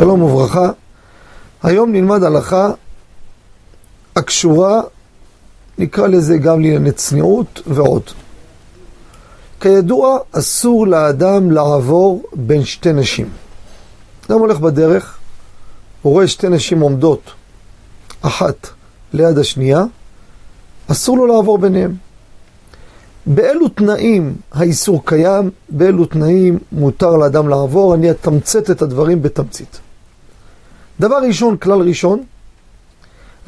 שלום וברכה. היום נלמד הלכה הקשורה, נקרא לזה גם לענייני צניעות ועוד. כידוע, אסור לאדם לעבור בין שתי נשים. אדם הולך בדרך, הוא רואה שתי נשים עומדות, אחת ליד השנייה, אסור לו לעבור ביניהם. באילו תנאים האיסור קיים, באילו תנאים מותר לאדם לעבור, אני אתמצת את הדברים בתמצית. דבר ראשון, כלל ראשון,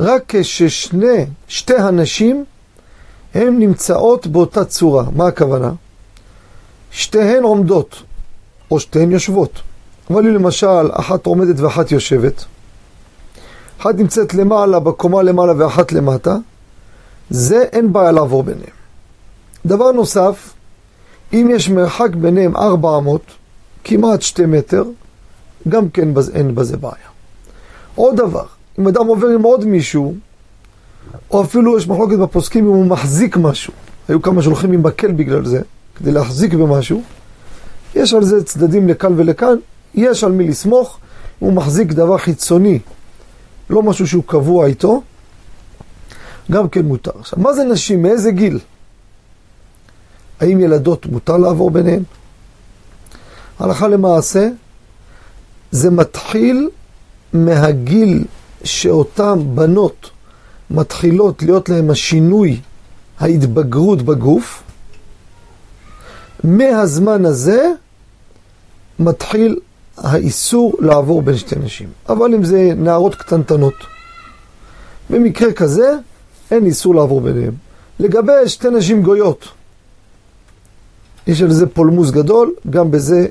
רק כששני, שתי הנשים, הן נמצאות באותה צורה. מה הכוונה? שתיהן עומדות, או שתיהן יושבות. אבל אם למשל אחת עומדת ואחת יושבת, אחת נמצאת למעלה, בקומה למעלה ואחת למטה, זה אין בעיה לעבור ביניהם. דבר נוסף, אם יש מרחק ביניהם 400, כמעט שתי מטר, גם כן אין בזה בעיה. עוד דבר, אם אדם עובר עם עוד מישהו, או אפילו יש מחלוקת בפוסקים אם הוא מחזיק משהו, היו כמה שהולכים עם מקל בגלל זה, כדי להחזיק במשהו, יש על זה צדדים לכאן ולכאן, יש על מי לסמוך, אם הוא מחזיק דבר חיצוני, לא משהו שהוא קבוע איתו, גם כן מותר. עכשיו, מה זה נשים? מאיזה גיל? האם ילדות מותר לעבור ביניהן? הלכה למעשה, זה מתחיל מהגיל שאותן בנות מתחילות להיות להן השינוי, ההתבגרות בגוף, מהזמן הזה מתחיל האיסור לעבור בין שתי נשים. אבל אם זה נערות קטנטנות, במקרה כזה אין איסור לעבור ביניהם. לגבי שתי נשים גויות, יש על זה פולמוס גדול, גם בזה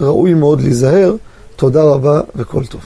ראוי מאוד להיזהר. תודה רבה וכל טוב.